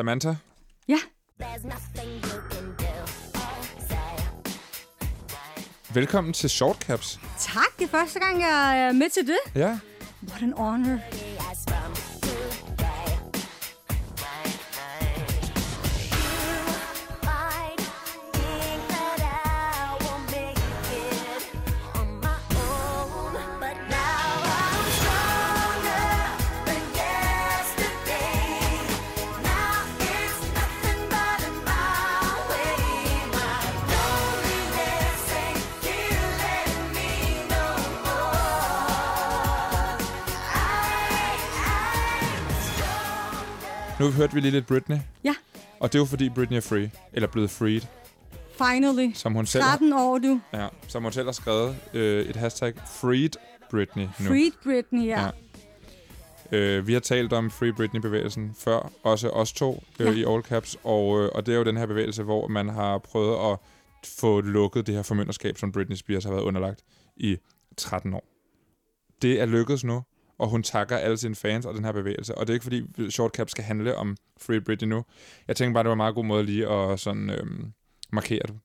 Samantha, Ja, velkommen til Shortcaps. tak. Det er første gang, jeg er med til det. Ja, What an honor. Nu hørte vi lige lidt Britney. Ja, Og det er jo fordi Britney er free, eller blevet freed, finally. som hun selv, har, 13 år, du. ja, som hun selv har skrevet øh, et hashtag Freed Britney nu. Freed Britney, ja. Ja. Øh, vi har talt om Free Britney-bevægelsen før, også os to øh, Ja. i All Caps, og, øh, og det er jo den her bevægelse, hvor man har prøvet at få lukket det her formynderskab, som Britney Spears har været underlagt i 13 år. Det er lykkedes nu, og hun takker alle sine fans og den her bevægelse. Og det er ikke fordi Short Caps skal handle om Free Britney nu. Jeg tænker bare, det var en meget god måde lige at sådan, øhm, markere det.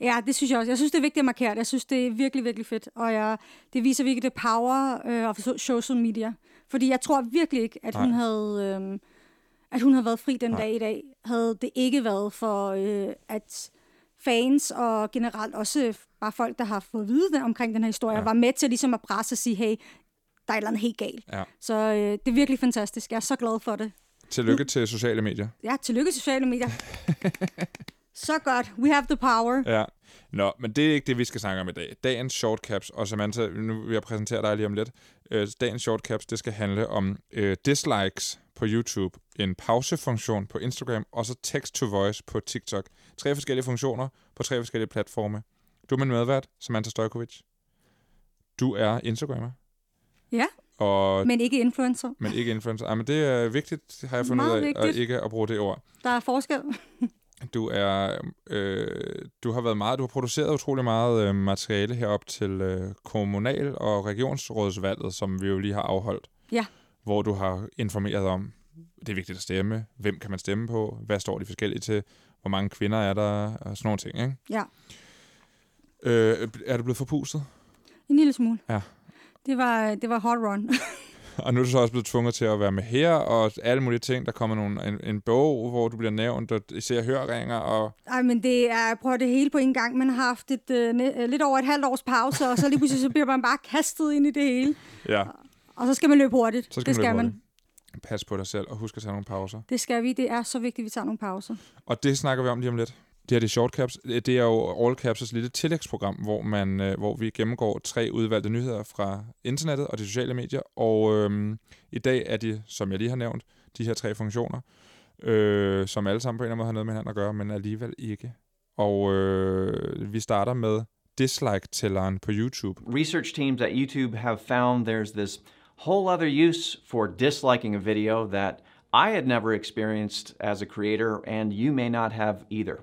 Ja, det synes jeg også. Jeg synes, det er vigtigt at markere det. Jeg synes, det er virkelig, virkelig fedt. Og jeg, det viser virkelig det power øh, of so- social media. Fordi jeg tror virkelig ikke, at hun havde... Øh, at hun havde været fri den Nej. dag i dag, havde det ikke været for, øh, at fans og generelt også bare folk, der har fået at vide det omkring den her historie, ja. var med til ligesom at presse og sige, hey, der er et eller andet helt galt. Ja. Så øh, det er virkelig fantastisk. Jeg er så glad for det. Tillykke til sociale medier. Ja, tillykke til sociale medier. så godt. We have the power. Ja. Nå, men det er ikke det, vi skal snakke om i dag. Dagens shortcaps, og Samantha, nu vil jeg præsentere dig lige om lidt. Øh, dagens shortcaps, det skal handle om øh, dislikes på YouTube, en pausefunktion på Instagram, og så text-to-voice på TikTok. Tre forskellige funktioner på tre forskellige platforme. Du er min medvært, Samantha Stojkovic. Du er Instagrammer, Ja, og, men ikke influencer. men ikke influencer. Ej, men det er vigtigt, har jeg fundet Meget ud af, at ikke at bruge det ord. Der er forskel. Du er, øh, du har været meget, du har produceret utrolig meget øh, materiale herop til øh, kommunal- og regionsrådsvalget, som vi jo lige har afholdt. Ja. Hvor du har informeret om, det er vigtigt at stemme, hvem kan man stemme på, hvad står de forskellige til, hvor mange kvinder er der, og sådan nogle ting, ikke? Ja, Øh, er du blevet forpustet? en lille smule. Ja. Det var, det var hot run. Og nu er du så også blevet tvunget til at være med her, og alle mulige ting. Der kommer nogle, en, en bog, hvor du bliver nævnt, og især hørringer, og Ej, men det er, prøv det hele på en gang. Man har haft et, uh, ne- lidt over et halvt års pause, og så lige pludselig så bliver man bare kastet ind i det hele. ja, Og så skal man løbe hurtigt. så skal det skal man, man. løbe hurtigt. Pas på dig selv, og husk at tage nogle pauser. Det skal vi. Det er så vigtigt, at vi tager nogle pauser. Og det snakker vi om lige om lidt. Det her det er Shortcaps. Øh, det er jo All Caps' lille tillægsprogram, hvor, man, øh, hvor vi gennemgår tre udvalgte nyheder fra internettet og de sociale medier. Og øh, i dag er de, som jeg lige har nævnt, de her tre funktioner, øh, som alle sammen på en eller anden måde har noget med hinanden at gøre, men alligevel ikke. Og øh, vi starter med dislike-tælleren på YouTube. research teams at YouTube have found there's this whole other use for disliking a video that I had never experienced as a creator, and you may not have either.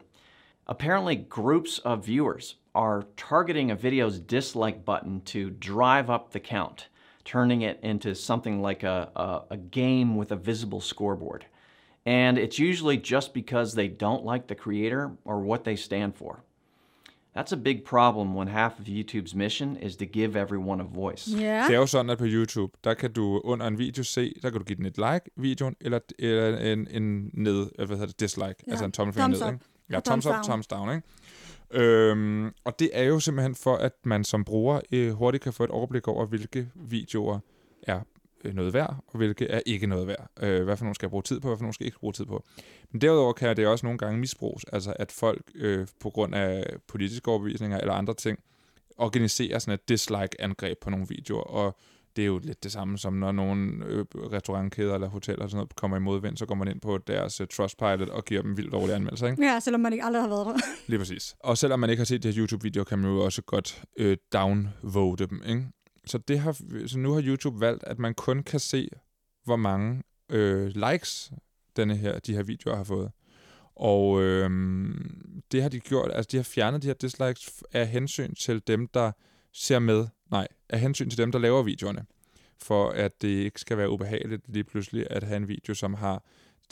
Apparently, groups of viewers are targeting a video's dislike button to drive up the count, turning it into something like a, a, a game with a visible scoreboard. And it's usually just because they don't like the creator or what they stand for. That's a big problem when half of YouTube's mission is to give everyone a voice. Yeah. Det er jo sådan, at på YouTube, der kan du under en video se, der kan du give den et like, videoen, eller, eller en, en ned, eller hvad hedder det, dislike, ja. altså en tommelfinger Thumbs ned, up. ikke? Ja, thumbs up, down. thumbs down, ikke? Øhm, og det er jo simpelthen for, at man som bruger øh, hurtigt kan få et overblik over, hvilke videoer er øh, noget værd, og hvilke er ikke noget værd. Øh, hvad for nogle skal jeg bruge tid på, hvad for nogle skal jeg ikke bruge tid på. Men derudover kan det også nogle gange misbruges, altså at folk øh, på grund af politiske overbevisninger eller andre ting, organiserer sådan et dislike-angreb på nogle videoer, og det er jo lidt det samme som når nogle øh, restaurantkæder eller hoteller og sådan noget kommer i modvind, så går man ind på deres uh, Trustpilot og giver dem vildt dårlige anmeldelser, ikke? Ja, selvom man ikke aldrig har været der. Lige præcis. Og selvom man ikke har set de her YouTube-videoer, kan man jo også godt øh, downvote dem, ikke? Så, det har, så nu har YouTube valgt, at man kun kan se, hvor mange øh, likes denne her, de her videoer har fået. Og øh, det har de gjort, altså de har fjernet de her dislikes af hensyn til dem, der ser med, nej, af hensyn til dem, der laver videoerne. For at det ikke skal være ubehageligt lige pludselig at have en video, som har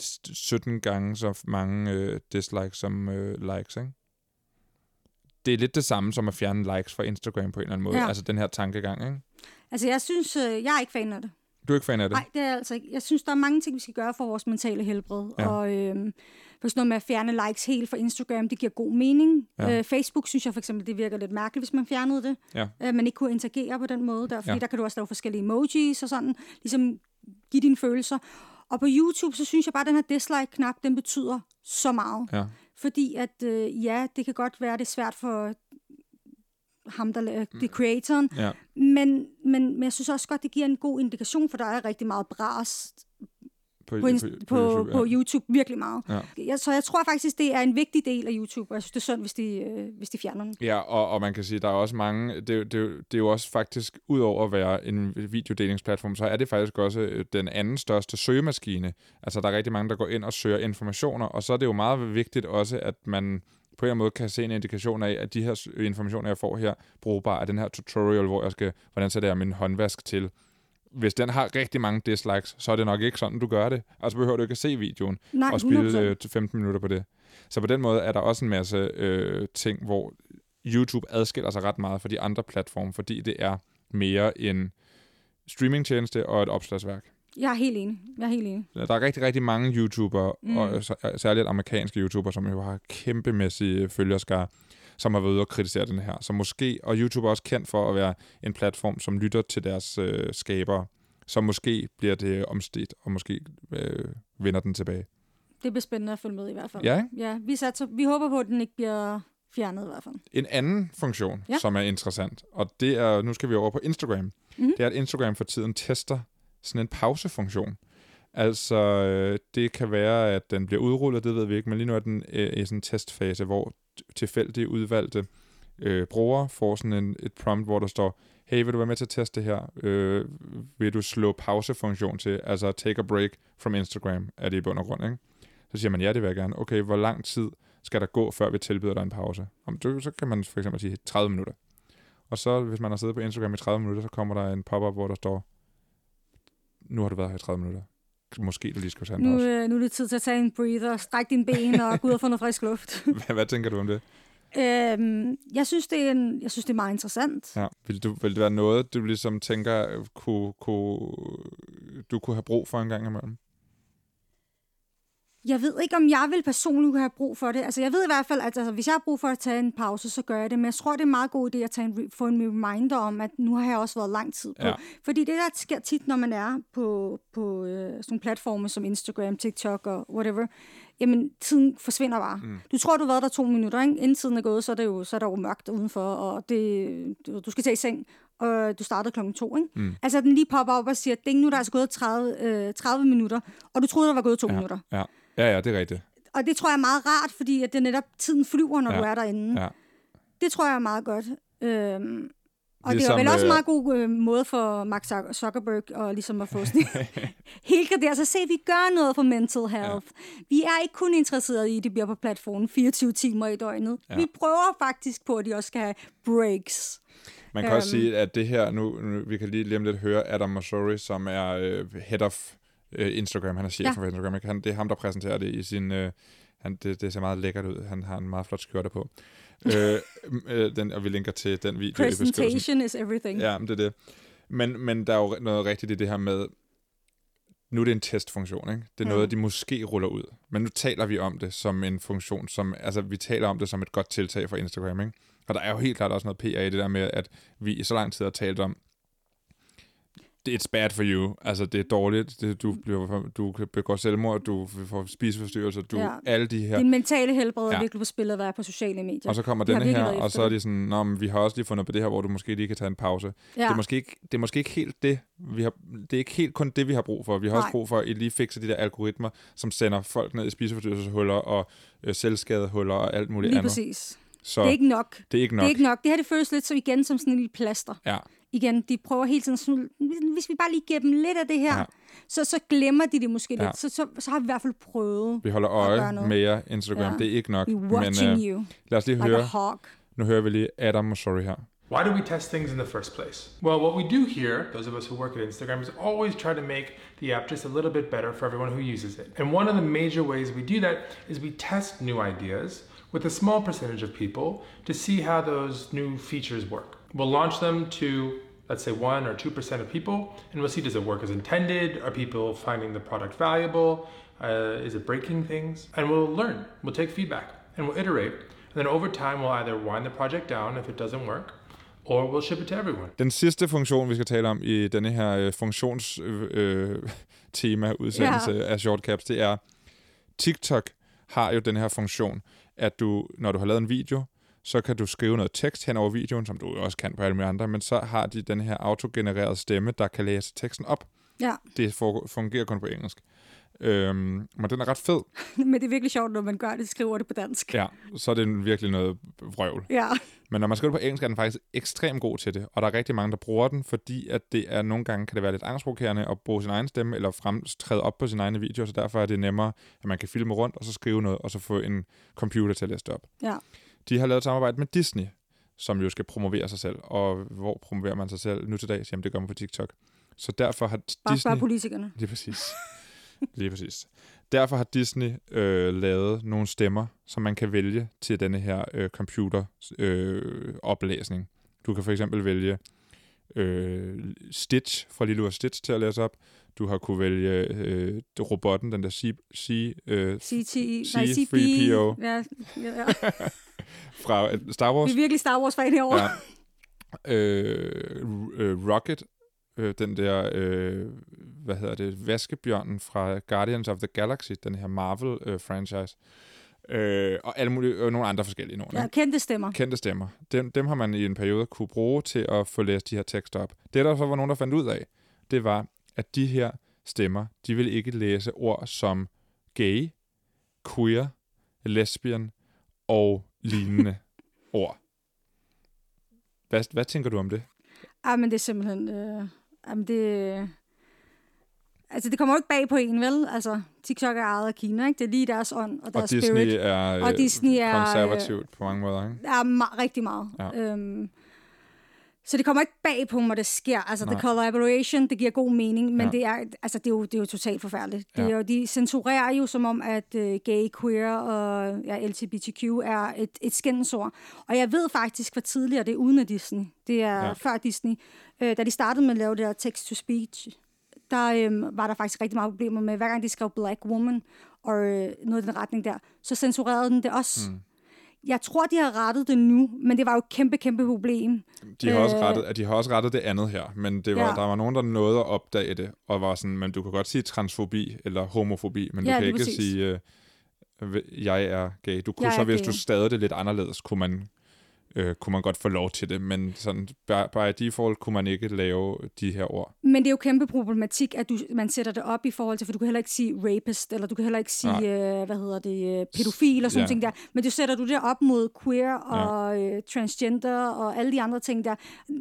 s- 17 gange så mange øh, dislikes som øh, likes, ikke? Det er lidt det samme som at fjerne likes fra Instagram på en eller anden måde. Ja. Altså den her tankegang, ikke? Altså, jeg synes, øh, jeg er ikke fan af det. Du er ikke fan af det? Nej, det er altså ikke. Jeg synes, der er mange ting, vi skal gøre for vores mentale helbred. Ja. Og øhm, for sådan noget med at fjerne likes helt fra Instagram, det giver god mening. Ja. Øh, Facebook synes jeg for eksempel, det virker lidt mærkeligt, hvis man fjernede det. Ja. Øh, man ikke kunne interagere på den måde. Der, fordi Ja. der kan du også lave forskellige emojis og sådan. Ligesom give dine følelser. Og på YouTube, så synes jeg bare, at den her dislike-knap, den betyder så meget. Ja. Fordi at, øh, ja, det kan godt være, det er svært for ham, der la- det creatoren, ja. men, men, men jeg synes også godt, det giver en god indikation, for der er rigtig meget bras På, på, på, på, YouTube, på ja. YouTube, virkelig meget. Ja. Jeg, så jeg tror faktisk, det er en vigtig del af YouTube, og jeg synes, det er synd, hvis de, øh, hvis de fjerner den. Ja, og, og man kan sige, der er også mange, det, det, det er jo også faktisk, ud over at være en videodelingsplatform, så er det faktisk også øh, den anden største søgemaskine. Altså, der er rigtig mange, der går ind og søger informationer, og så er det jo meget vigtigt også, at man på en eller anden måde kan se en indikation af, at de her informationer, jeg får her, brugbare. Er den her tutorial, hvor jeg skal, hvordan sætter jeg min håndvask til? Hvis den har rigtig mange dislikes, så er det nok ikke sådan, du gør det. Altså behøver du ikke at se videoen Nej, og spille 100%. øh, til 15 minutter på det. Så på den måde er der også en masse øh, ting, hvor YouTube adskiller sig ret meget fra de andre platforme, fordi det er mere en streamingtjeneste og et opslagsværk. Jeg er helt enig. Jeg er helt enig. Der er rigtig, rigtig mange YouTubere, Mm. og særligt amerikanske YouTubere, som jo har kæmpemæssige følgerskare, som har været ude og kritisere den her. Så måske, og YouTube er også kendt for at være en platform, som lytter til deres øh, skabere, så måske bliver det omstedt, og måske øh, vinder den tilbage. Det bliver spændende at følge med i hvert fald. Ja, ikke? ja vi, satser, vi håber på, at den ikke bliver fjernet i hvert fald. En anden funktion, ja. Som er interessant, og det er, nu skal vi over på Instagram, Mhm. det er, at Instagram for tiden tester sådan en pausefunktion. Altså, øh, det kan være, at den bliver udrullet, det ved vi ikke, men lige nu er den øh, i sådan en testfase, hvor tilfældige udvalgte øh, brugere får sådan en, et prompt, hvor der står, hey, vil du være med til at teste det her? Øh, vil du slå pausefunktion til, altså take a break from Instagram, er det i bund og grund, ikke? Så siger man, ja, det vil jeg gerne. Okay, hvor lang tid skal der gå, før vi tilbyder dig en pause? Om du, så kan man for eksempel sige 30 minutter. Og så, hvis man har siddet på Instagram i 30 minutter, så kommer der en pop-up, hvor der står, nu har du været her i 30 minutter. Måske du lige skal tage Nu, øh, nu er det tid til at tage en breather, strække dine ben og gå ud og få noget frisk luft. Hvad, hvad tænker du om det? øhm, jeg, synes, det er en, jeg synes, det er meget interessant. Ja. Vil, du, vil det være noget, du ligesom tænker, øh, kunne, kunne, du kunne have brug for en gang imellem? Jeg ved ikke, om jeg vil personligt have brug for det. Altså, jeg ved i hvert fald, at altså, hvis jeg har brug for at tage en pause, så gør jeg det. Men jeg tror, det er en meget god idé at tage en, få en reminder om, at nu har jeg også været lang tid på. Ja. Fordi det, der sker tit, når man er på, på øh, sådan nogle platforme som Instagram, TikTok og whatever, jamen, tiden forsvinder bare. Mm. Du tror, du har været der to minutter, ikke? Inden tiden er gået, så er, det jo, så er der jo mørkt udenfor, og det, du, skal tage i seng, og du startede klokken to, ikke? Mm. Altså, den lige popper op og siger, at nu er der altså gået 30, øh, 30 minutter, og du troede, der var gået to Ja. minutter. Ja. Ja, ja, det er rigtigt. Og det tror jeg er meget rart, fordi at det netop tiden flyver, når Ja. du er derinde. Ja. Det tror jeg er meget godt. Øhm, og Ligesom, det er vel også en øh, meget god øh, måde for Mark Zuck- Zuckerberg at, ligesom at få sådan helt graderet sig. Se, vi gør noget for mental health. Ja. Vi er ikke kun interesseret i, at de bliver på platformen 24 timer i døgnet. Ja. Vi prøver faktisk på, at de også skal have breaks. Man kan også Øhm. sige, at det her, nu, nu vi kan lige lige om lidt høre Adam Mosseri, som er øh, head of øh, Instagram, han er chef Ja. for Instagram, ikke? han, det er ham, der præsenterer det i sin, øh, han, det, det ser meget lækkert ud, han har en meget flot skjorte på. øh, øh, den, og vi linker til den video. Presentation is everything. Ja, men det er det. Men, men der er jo noget rigtigt i det her med, nu er det en testfunktion, ikke? Det er Mm. noget, de måske ruller ud. Men nu taler vi om det som en funktion, som, altså vi taler om det som et godt tiltag for Instagram, ikke? Og der er jo helt klart også noget PR i det der med, at vi i så lang tid har talt om, it's bad for you. Altså, det er dårligt. Det, du, bliver, du kan begå selvmord, du får spiseforstyrrelser, du, ja. Alle de her. Din mentale helbred er Ja. virkelig på spil at være på sociale medier. Og så kommer De har denne virkelig her, og så er det. de sådan, Nå, men vi har også lige fundet på det her, hvor du måske lige kan tage en pause. ja. Det, er måske ikke, det er måske ikke helt det, vi har, det er ikke helt kun det, vi har brug for. Vi har Nej. også brug for, at I lige fikser de der algoritmer, som sender folk ned i spiseforstyrrelseshuller og øh, selvskadehuller og alt muligt Lige andet. præcis. Så Det er ikke nok. det er ikke nok. Det er ikke nok. Det her det føles lidt så igen som sådan en lille plaster. Ja, Igen, de prøver hele tiden sådan, hvis vi bare lige giver dem lidt af det her, Ja. så, så glemmer de det måske Ja. lidt. Så, så, så har vi i hvert fald prøvet. vi holder øje med jer, Instagram. Ja. Det er ikke nok. We're Men watching øh, you lad os lige like a høre. hawk. Nu hører vi lige Adam Mosseri her. Why do we test things in the first place? Well, what we do here, those of us who work at Instagram, is always try to make the app just a little bit better for everyone who uses it. And one of the major ways we do that is we test new ideas with a small percentage of people to see how those new features work. We'll launch them to, let's say, 1 or 2% of people, and we'll see does it work as intended? Are people finding the product valuable? Uh, is it breaking things? And we'll learn, we'll take feedback, and we'll iterate. And then over time, we'll either wind the project down if it doesn't work, or we'll ship it to everyone. Den sidste funktion, vi skal tale om i denne her øh, funktionstema øh, tema udsendelse Ja. af Shortcaps, det er, TikTok har jo den her funktion, at du, når du har lavet en video, så kan du skrive noget tekst hen over videoen, som du også kan på alle mulige andre, men så har de den her autogenererede stemme, der kan læse teksten op. Ja, Det fungerer kun på engelsk. Øhm, men den er ret fed. men det er virkelig sjovt, når man gør det, skriver det på dansk. Ja, så er det virkelig noget vrøvl. Ja, Men når man skriver det på engelsk, er den faktisk ekstremt god til det. Og der er rigtig mange, der bruger den, fordi at det er nogle gange kan det være lidt angstprovokerende at bruge sin egen stemme, eller fremtræde op på sin egne video, så derfor er det nemmere, at man kan filme rundt, og så skrive noget, og så få en computer til at læse det op. ja. De har lavet et samarbejde med Disney, som jo skal promovere sig selv. Og hvor promoverer man sig selv nu til dags? Jamen, det gør man på TikTok. Så derfor har Bare Disney... spørg politikerne. Lige præcis. Lige præcis. Derfor har Disney øh, lavet nogle stemmer, som man kan vælge til denne her øh, computer øh, oplæsning. Du kan for eksempel vælge øh, Stitch fra Lilo og Stitch til at læse op. Du har kunne vælge øh, robotten, den der C, C, øh, CTI, C- nej, CP. 3PO. Ja, ja, fra øh, Star Wars. Vi er virkelig Star Wars-fan herovre. Ja. Øh, øh, Rocket, øh, den der, øh, hvad hedder det, vaskebjørnen fra Guardians of the Galaxy, den her Marvel-franchise. Øh, og alle mulige, øh, nogle andre forskellige nogle. Ja, kendte stemmer. Kendte stemmer. Dem, dem har man i en periode kunne bruge til at få læst de her tekster op. Det, der så var nogen, der fandt ud af, det var, at de her stemmer, de vil ikke læse ord som gay, queer, lesbian og lignende ord. Hvad, hvad tænker du om det? Ja, men det er simpelthen... Øh, jamen det, altså, det kommer jo ikke bag på en, vel? Altså, TikTok er ejet af Kina, ikke? Det er lige deres ånd og Og deres Disney spirit. er, Og øh, Disney er, konservativt på mange måder, ikke? er ma- rigtig meget. Ja. Øhm, så det kommer ikke bag på mig, det sker. Altså, Nej. the collaboration, det giver god mening, men Ja. det, er, altså, det, er jo, det er jo totalt forfærdeligt. Det er jo, de censurerer jo som om, at uh, gay, queer og ja, LGBTQ er et, et skændsord. Og jeg ved faktisk, hvad tidligere det er uden af Disney. Det er Ja. før Disney. Øh, da de startede med at lave det her text-to-speech, der øhm, var der faktisk rigtig meget problemer med, hver gang de skrev Black Woman og øh, noget i den retning der, så censurerede den det også. Mm. Jeg tror, de har rettet det nu, men det var jo et kæmpe, kæmpe problem. De har, også Øh. rettet, de har også rettet det andet her, men det var, Ja. der var nogen, der nåede at opdage det, og var sådan, men du kan godt sige transfobi eller homofobi, men du Ja, kan lige ikke præcis. sige, øh, jeg er gay. Du kunne Jeg så, hvis gay. du stadig det lidt anderledes, kunne man, øh, kunne man godt få lov til det, men sådan, by, default kunne man ikke lave de her ord. Men det er jo kæmpe problematik, at du, man sætter det op i forhold til, for du kan heller ikke sige rapist, eller du kan heller ikke sige, øh, hvad hedder det, øh, pædofil og sådan Ja. ja. ting der. Men du sætter du det op mod queer og øh, transgender og alle de andre ting der.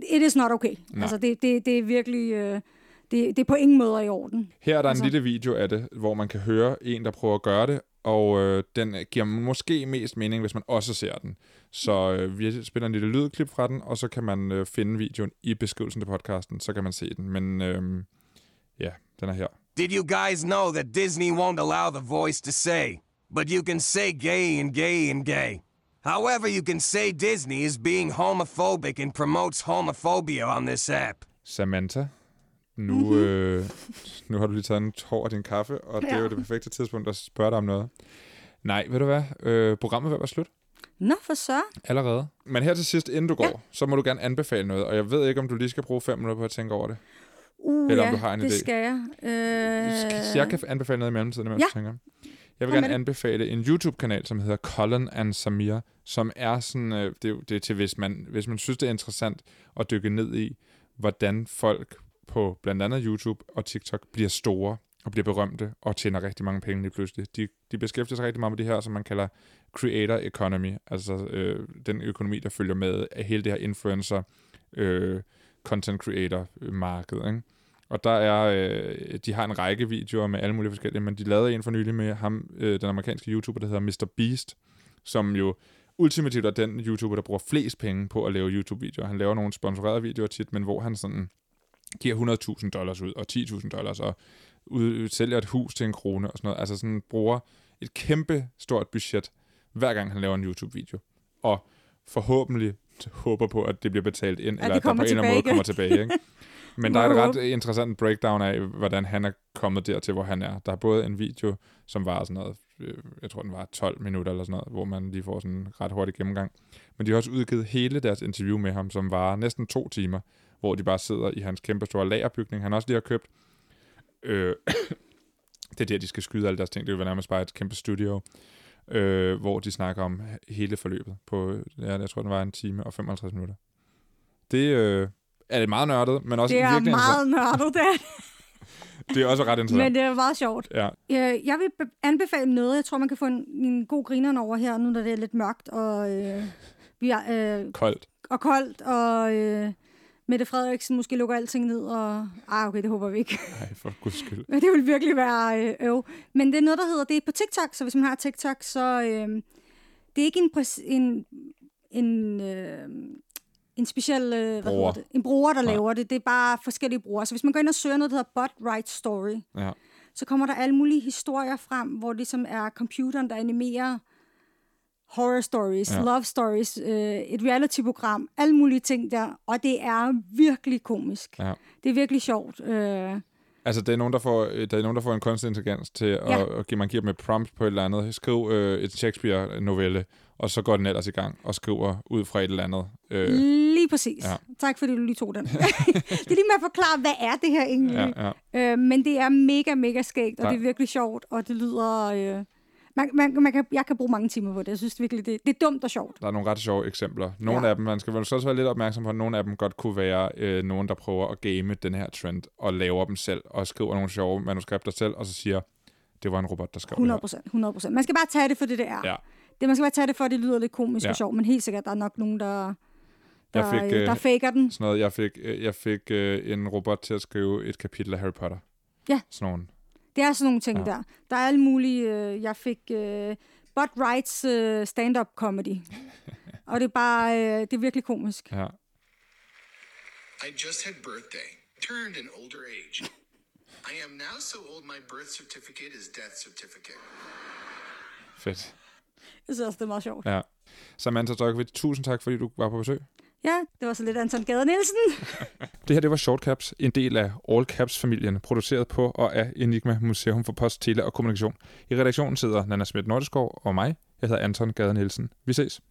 It is not okay. Nej. Altså, det, det, det er virkelig... Øh, det, det er på ingen måde i orden. Her er der Altså- en lille video af det, hvor man kan høre en, der prøver at gøre det, og øh, den giver måske mest mening, hvis man også ser den. Så øh, vi spiller en lille lydklip fra den, og så kan man øh, finde videoen i beskrivelsen til podcasten, så kan man se den. Men øh, ja, den er her. Did you guys know that Disney won't allow the voice to say, but you can say gay and gay and gay? However, you can say Disney is being homophobic and promotes homophobia on this app. Samantha, nu, øh, nu har du lige taget en tår af din kaffe, og det er jo Ja. det perfekte tidspunkt at spørge dig om noget. Nej, ved du hvad? Øh, programmet vil være slut Nå, for så. allerede. Men her til sidst, inden du går, ja. så må du gerne anbefale noget, og jeg ved ikke, om du lige skal bruge fem minutter på at tænke over det. Uh, Eller om ja, du har en det idé. skal jeg. Øh, Så jeg kan anbefale noget i mellemtiden, mens Ja. tænker. Jeg vil Kom gerne anbefale en YouTube-kanal, som hedder Colin and Samir, som er sådan, øh, det, er det er til, hvis man, hvis man synes, det er interessant at dykke ned i, hvordan folk på blandt andet YouTube og TikTok bliver store og bliver berømte og tjener rigtig mange penge lige pludselig. De, de beskæftiger sig rigtig meget med det her, som man kalder creator economy, altså øh, den økonomi, der følger med af hele det her influencer, øh, content creator øh, marked, ikke? Og der er, øh, de har en række videoer med alle mulige forskellige, men de lavede en for nylig med ham, øh, den amerikanske YouTuber, der hedder Mr. Beast, som jo ultimativt er den YouTuber, der bruger flest penge på at lave YouTube-videoer. Han laver nogle sponsorerede videoer tit, men hvor han sådan giver 100.000 dollars ud, og 10.000 dollars, og ud, sælger et hus til en krone og sådan noget. Altså sådan bruger et kæmpe stort budget, hver gang han laver en YouTube-video. Og forhåbentlig håber på, at det bliver betalt ind, At eller det at der på en eller anden måde kommer tilbage. Ikke? Men der er et ret interessant breakdown af, hvordan han er kommet dertil, hvor han er. Der er både en video, som var sådan noget, øh, jeg tror den var 12 minutter eller sådan noget, hvor man lige får sådan en ret hurtig gennemgang. Men de har også udgivet hele deres interview med ham, som var næsten to timer, hvor de bare sidder i hans kæmpe store lagerbygning, han også lige har købt. Øh, det er der, de skal skyde alle deres ting. Det vil være nærmest bare et kæmpe studio, øh, hvor de snakker om hele forløbet på, ja, jeg tror, den var en time og 55 minutter. Det øh, er det meget nørdet, men også Det er virkelig meget nørdet, det er det. Det er også ret interessant. Men det er meget sjovt. Ja, Jeg vil be- anbefale noget. Jeg tror, man kan få en, en god grineren over her, nu når det er lidt mørkt og, øh, vi er, øh, koldt. og koldt, og øh, Mette Frederiksen måske lukker alting ned. Og, ah, okay, det håber vi ikke. Nej, for guds skyld. Men det vil virkelig være øh, øv. Men det er noget, der hedder, det er på TikTok, så hvis man har TikTok, så øh, det er ikke en, præs- en, en, øh, en speciel, øh, hvad Bruger. det? En bruger, der Nej. laver det. Det er bare forskellige brugere. Så hvis man går ind og søger noget, der hedder Bot Right Story, Ja. så kommer der alle mulige historier frem, hvor det som er computeren, der animerer horror stories, Ja. ja. love stories, øh, et reality-program, alle mulige ting der, og det er virkelig komisk. Ja. Det er virkelig sjovt. Øh, Altså, det er nogen, der får, øh, der er nogen, der får en kunstig intelligens til at, Ja. at give, man giver dem et prompt på et eller andet. Skriv øh, et Shakespeare-novelle, og så går den ellers i gang og skriver ud fra et eller andet. Øh, Lige præcis. Ja. Ja. Tak fordi du lige tog den. det er lige med at forklare, hvad er det her egentlig? ja, ja. Øh, men det er mega, mega skægt, og Der- det er virkelig sjovt, og det lyder... Øh, man, man, man kan, jeg kan bruge mange timer på det. Jeg synes virkelig, det, det er dumt og sjovt. Der er nogle ret sjove eksempler. Nogle Ja. af dem, man skal vel så også være lidt opmærksom på, at nogle af dem godt kunne være øh, nogen, der prøver at game den her trend, og laver dem selv, og skriver nogle sjove manuskripter selv, og så siger, det var en robot, der skrev 100 det procent. 100 procent. Man skal bare tage det for det, det er. Ja. Det, man skal bare tage det for, at det lyder lidt komisk Ja. og sjovt, men helt sikkert, der er nok nogen, der, der, Jeg fik, øh, der øh, faker den. Sådan noget, jeg fik, øh, jeg fik øh, en robot til at skrive et kapitel af Harry Potter. Ja. Sådan nogle. Det er sådan nogle ting Ja. der. Der er alle mulige... Øh, jeg fik øh, Bud Wrights øh, stand-up comedy. og det er bare... Øh, det er virkelig komisk. Ja. I just had birthday, turned an older age. I am now so old my birth certificate is death certificate. Fedt. Jeg synes også, det er meget sjovt. Ja. Samantha Dørkvist, tusind tak, fordi du var på besøg. Ja, det var så lidt Anton Gade Nielsen. Det her, det var Shortcaps, en del af All Caps-familien, produceret på og af Enigma Museum for Post, Tele og Kommunikation. I redaktionen sidder Nana Schmidt Nordeskov og mig. Jeg hedder Anton Gade Nielsen. Vi ses.